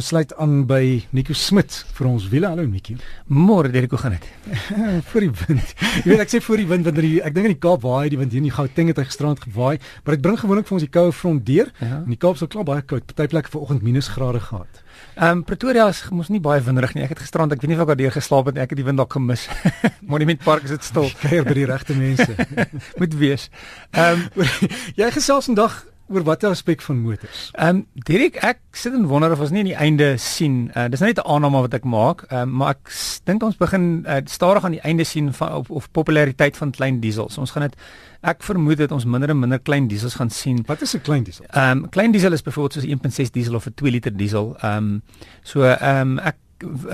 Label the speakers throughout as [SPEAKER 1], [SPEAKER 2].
[SPEAKER 1] Ons sluit aan by Nico Smit vir ons wiele. Hallo Nico.
[SPEAKER 2] Môre Derek, hoe gaan dit?
[SPEAKER 1] vir die wind. Jy weet ek sê vir die wind want die, ek dink in die Kaap waai die wind hier in die Gauteng het hy gisterand gewaai, maar dit bring gewoonlik vir ons die koue front deur. Ja. In die Kaap sou klaar baie koud, party plekke vanoggend minus grade gehad.
[SPEAKER 2] Ehm um, Pretoria is mos nie baie winderig nie. Ek het gisterand, ek weet nie of ek daardeur geslaap het nie. Ek het die wind dalk gemis. Monument Park is dit stil.
[SPEAKER 1] Kuier by die regte mense.
[SPEAKER 2] Moet wees. Ehm um,
[SPEAKER 1] jy gesels vandag oor watter aspek van motors?
[SPEAKER 2] Ehm um, Dirk, ek sit en wonder of ons nie aan die einde sien. Uh, dis nou net 'n aanname wat ek maak, um, maar ek dink ons begin uh, stadig aan die einde sien van of, of populariteit van klein diesels. Ons gaan dit ek vermoed dat ons minder en minder klein diesels gaan sien.
[SPEAKER 1] Wat is 'n klein diesel?
[SPEAKER 2] Ehm um, klein diesel is byvoorbeeld soos 1.6 diesel of 'n 2 liter diesel. Ehm um, so ehm um, ek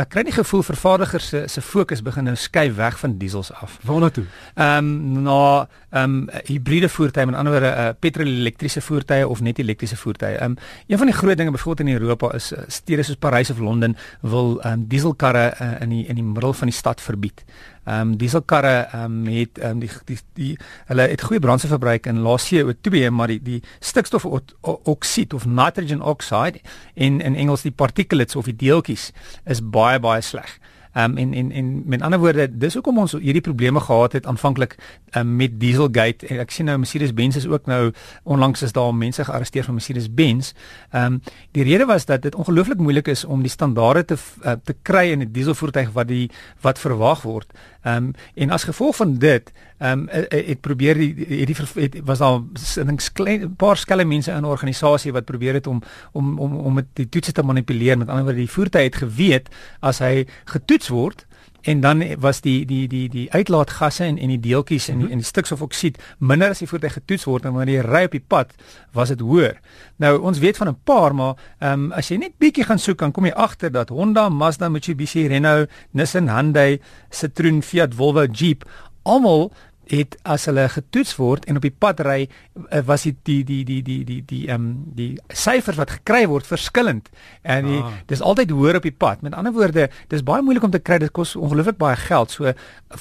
[SPEAKER 2] ek kry die gevoel vervaardigers se se fokus begin nou skuif weg van diesels af.
[SPEAKER 1] Waarna toe?
[SPEAKER 2] Ehm um, na ehm um, hibriede voertuie, met ander woorde uh, petrol-elektriese voertuie of net elektriese voertuie. Ehm um, een van die groot dinge byvoorbeeld in Europa is uh, stede soos Parys of Londen wil ehm um, dieselkarre uh, in die in die middel van die stad verbied. Ehm um, dieselkarre ehm um, het ehm um, die, die die hulle het goeie brandstofverbruik en lae CO2 maar die die stikstof oksied of nitrogen oxide in in Engels die particulates of die deeltjies is baie baie sleg. Ehm um, en en en met ander woorde, dis hoekom ons hierdie probleme gehad het aanvanklik um, met Dieselgate. En ek sien nou Mercedes-Benz is ook nou onlangs is daar mense gearresteer van Mercedes-Benz. Ehm um, die rede was dat dit ongelooflik moeilik is om die standaarde te uh, te kry in 'n dieselvoertuig wat die wat verwag word. Ehm um, en as gevolg van dit, ehm um, het probeer die hierdie het, was daar dink klein paar skelme mense in 'n organisasie wat probeer het om om om om met die toetse te manipuleer. Met ander woorde, die voertuig het geweet as hy getoets word en dan was die die die die uitlaatgasse en en die deeltjies en die, en die stikstofoksied minder as die voertuig getoets word en wanneer jy ry op die pad was dit hoër. Nou ons weet van 'n paar maar ehm um, as jy net bietjie gaan soek dan kom jy agter dat Honda, Mazda, Mitsubishi, Renault, Nissan, Hyundai, Citroen, Fiat, Volvo, Jeep almal het as hulle getoets word en op die pad ry eh, was die die die die die die die ehm um, die syfers wat gekry word verskillend. En die, ah. dis altyd hoër op die pad. Met ander woorde dis baie moeilik om te kry dit kos ongelooflik baie geld. So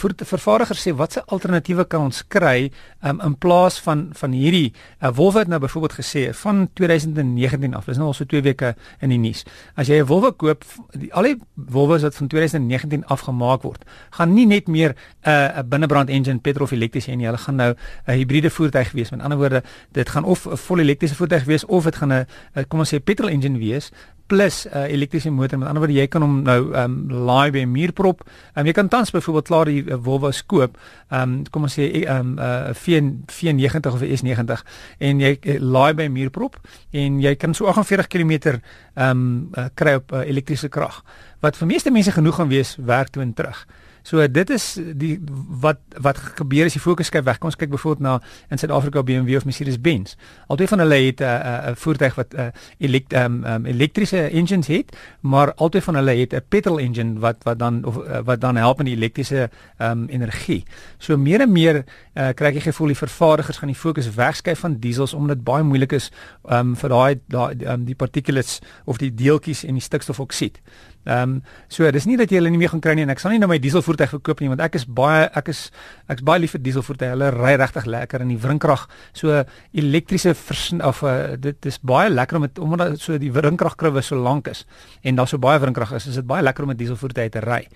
[SPEAKER 2] vir vervaardigers sê watse alternatiewe kan ons kry um, in plaas van van hierdie? Uh, Volvo het nou byvoorbeeld gesê van 2019 af. Dis nou al so 2 weke in die nuus. As jy 'n Volvo koop die, al die Volvo's wat van 2019 af gemaak word gaan nie net meer 'n uh, binnebrand engine petrol elektriese en hulle gaan nou 'n hibriede voertuig wees. Met ander woorde, dit gaan of 'n vol elektriese voertuig wees of dit gaan 'n kom ons sê petrol engine wees plus 'n uh, elektriese motor. Met ander woorde, jy kan hom nou ehm um, laai by 'n muurprop. Ehm um, jy kan tans byvoorbeeld klaar die uh, Volvo skoop. Ehm um, kom ons sê ehm um, 'n uh, V90 of 'n S90 en jy uh, laai by 'n muurprop en jy kan so 48 km ehm um, uh, kry op uh, elektriese krag. Wat vir meeste mense genoeg gaan wees werk toe en terug. So dit is die wat wat gebeur as die fokus kyk weg. Kom ons kyk byvoorbeeld na in Suid-Afrika BMW of Mercedes-Benz. Albei van hulle het 'n uh, uh, voertuig wat 'n uh, elekt, um, um, elektriese engines het, maar albei van hulle het 'n petrol engine wat wat dan of uh, wat dan help in die elektriese um, energie. So meer en meer uh, kry ek die gevoel die vervaardigers gaan die fokus wegskuif van diesels omdat dit baie moeilik is um, vir daai daai um, die particulates of die deeltjies en die stikstofoksied. Ehm um, so dis nie dat jy hulle nie meer gaan kry nie en ek sal nie nou my dieselvoertuig verkoop nie want ek is baie ek is ek's baie lief vir dieselvoertuie. Hulle ry regtig lekker in die wrinkrag. So elektriese of uh, dit is baie lekker om het, omdat so die wrinkragkurwe so lank is en daar so baie wrinkrag is, is dit baie lekker om 'n dieselvoertuig te ry.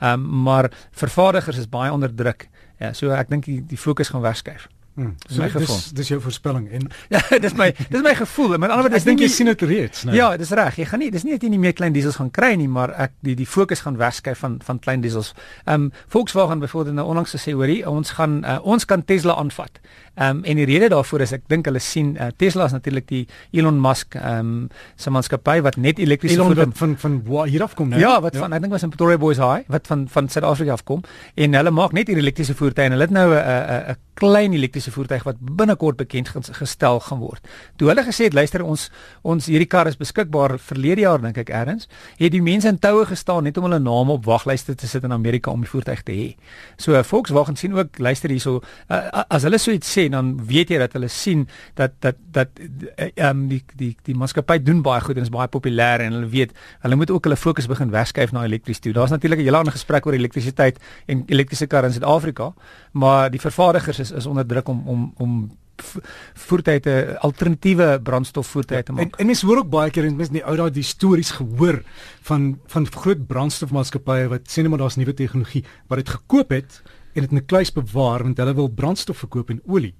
[SPEAKER 2] Ehm um, maar vervaardigers is baie onder druk. Ja, so ek dink die, die fokus gaan wegskuif.
[SPEAKER 1] Hmm, dis my gevoel. Dis dis jou voorspelling en
[SPEAKER 2] ja, dis my dis my gevoel. Met ander woorde,
[SPEAKER 1] ek dink jy sien dit reeds,
[SPEAKER 2] nou. Ja, dis reg. Jy gaan nie dis nie dat jy nie meer klein diesels gaan kry nie, maar ek die die fokus gaan wegskuif van van klein diesels. Ehm um, Volkswagen byvoorbeeld nou onlangs gesê hoorie, ons gaan uh, ons kan Tesla aanvat. Ehm um, en die rede daarvoor is ek dink hulle sien uh, Tesla is natuurlik die Elon Musk ehm um, se maatskappy wat net elektriese
[SPEAKER 1] voertuie van van waar hier af kom,
[SPEAKER 2] né? Ja, wat ja. van ek dink was in Pretoria Boys High, wat van van Suid-Afrika af kom en hulle maak net hier elektriese voertuie en hulle het nou 'n 'n 'n klein elektriese voertuig wat binnekort bekend gestel gaan word. Toe hulle gesê het luister ons ons hierdie kar is beskikbaar verlede jaar dink ek eers, het die mense in toue gestaan net om hulle name op waglyste te sit in Amerika om die voertuig te hê. So Volkswagen sien ook luister hierso uh, as hulle so iets sê dan weet jy dat hulle sien dat dat dat uh, um, die die die maatskappy doen baie goed en is baie populêr en hulle weet hulle moet ook hulle fokus begin wegskuif na elektries toe. Daar's natuurlik 'n hele ander gesprek oor elektrisiteit en elektriese karre in Suid-Afrika, maar die vervaardigers is is onder druk om om om voertuie 'n alternatiewe brandstofvoertuie te maak.
[SPEAKER 1] En, en mense hoor ook baie keer en mense in die ou daai die stories gehoor van van groot brandstofmaatskappye wat sê net maar daar's nuwe tegnologie wat dit gekoop het en dit in 'n kluis bewaar want hulle wil brandstof verkoop en olie.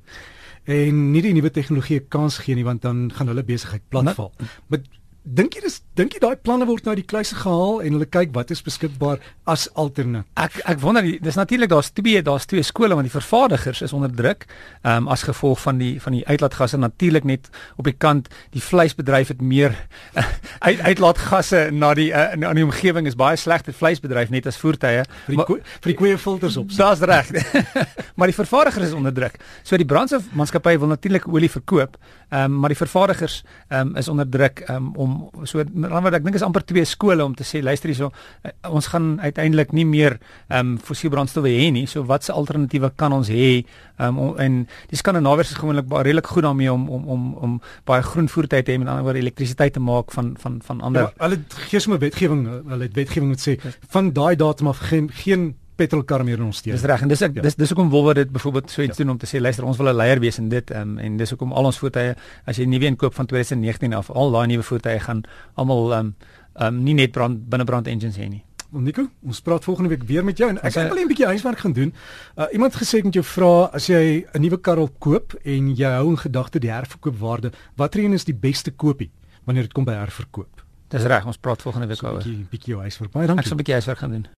[SPEAKER 1] En nie die nuwe tegnologie kans gee nie want dan gaan hulle besigheid platval. Maar dink jy dis dink jy daai planne word nou die kluise gehaal en hulle kyk wat is beskikbaar as alternatief?
[SPEAKER 2] Ek ek wonder dis natuurlik daar's twee daar's twee skole want die vervaardigers is onder druk ehm um, as gevolg van die van die uitlaatgasse natuurlik net op die kant die vleisbedryf het meer uh, uit, uitlaatgasse na die uh, na die omgewing is baie sleg vir vleisbedryf net as voertuie
[SPEAKER 1] vir die maar, vir die koeie filters op.
[SPEAKER 2] Daar's reg. maar die vervaardigers is onder druk. So die brandstofmaatskappy wil natuurlik olie verkoop, ehm um, maar die vervaardigers ehm um, is onder druk um, om so dan wat ek dink is amper twee skole om te sê luister hierso uh, ons gaan uiteindelik nie meer ehm um, fossiel brandstowwe hê nie. So watse alternatiewe kan ons hê? Ehm um, en die Skandinawiërs is gewoonlik baie redelik goed daarmee om om om om baie groen voertuie te hê met ander woorde elektrisiteit te maak van van van ander.
[SPEAKER 1] Ja, hulle gee sommer wetgewing, hulle het wetgewing wat sê van daai datum af geen geen petrolkar meer in ons stede.
[SPEAKER 2] Dis reg en dis ek ja. dis dis hoekom Volvo dit byvoorbeeld so iets ja. doen om te sê luister ons wil 'n leier wees in dit um, en dis hoekom al ons voertuie as jy nuwe inkoop van 2019 af al daai nuwe voertuie gaan almal um, um, nie net brand binnebrand engines hê nie.
[SPEAKER 1] Om Nico, ons praat volgende week weer met jou en ek wil net 'n bietjie huiswerk gaan doen. Uh, iemand gesê met jou vra as jy 'n nuwe kar wil koop en jy hou in gedagte die herverkoopwaarde, watter een is die beste koopie wanneer dit kom by herverkoop?
[SPEAKER 2] Dis reg, ons praat volgende week oor. 'n
[SPEAKER 1] bietjie bietjie huiswerk. Baie dankie.
[SPEAKER 2] Ek sal 'n bietjie huiswerk gaan doen.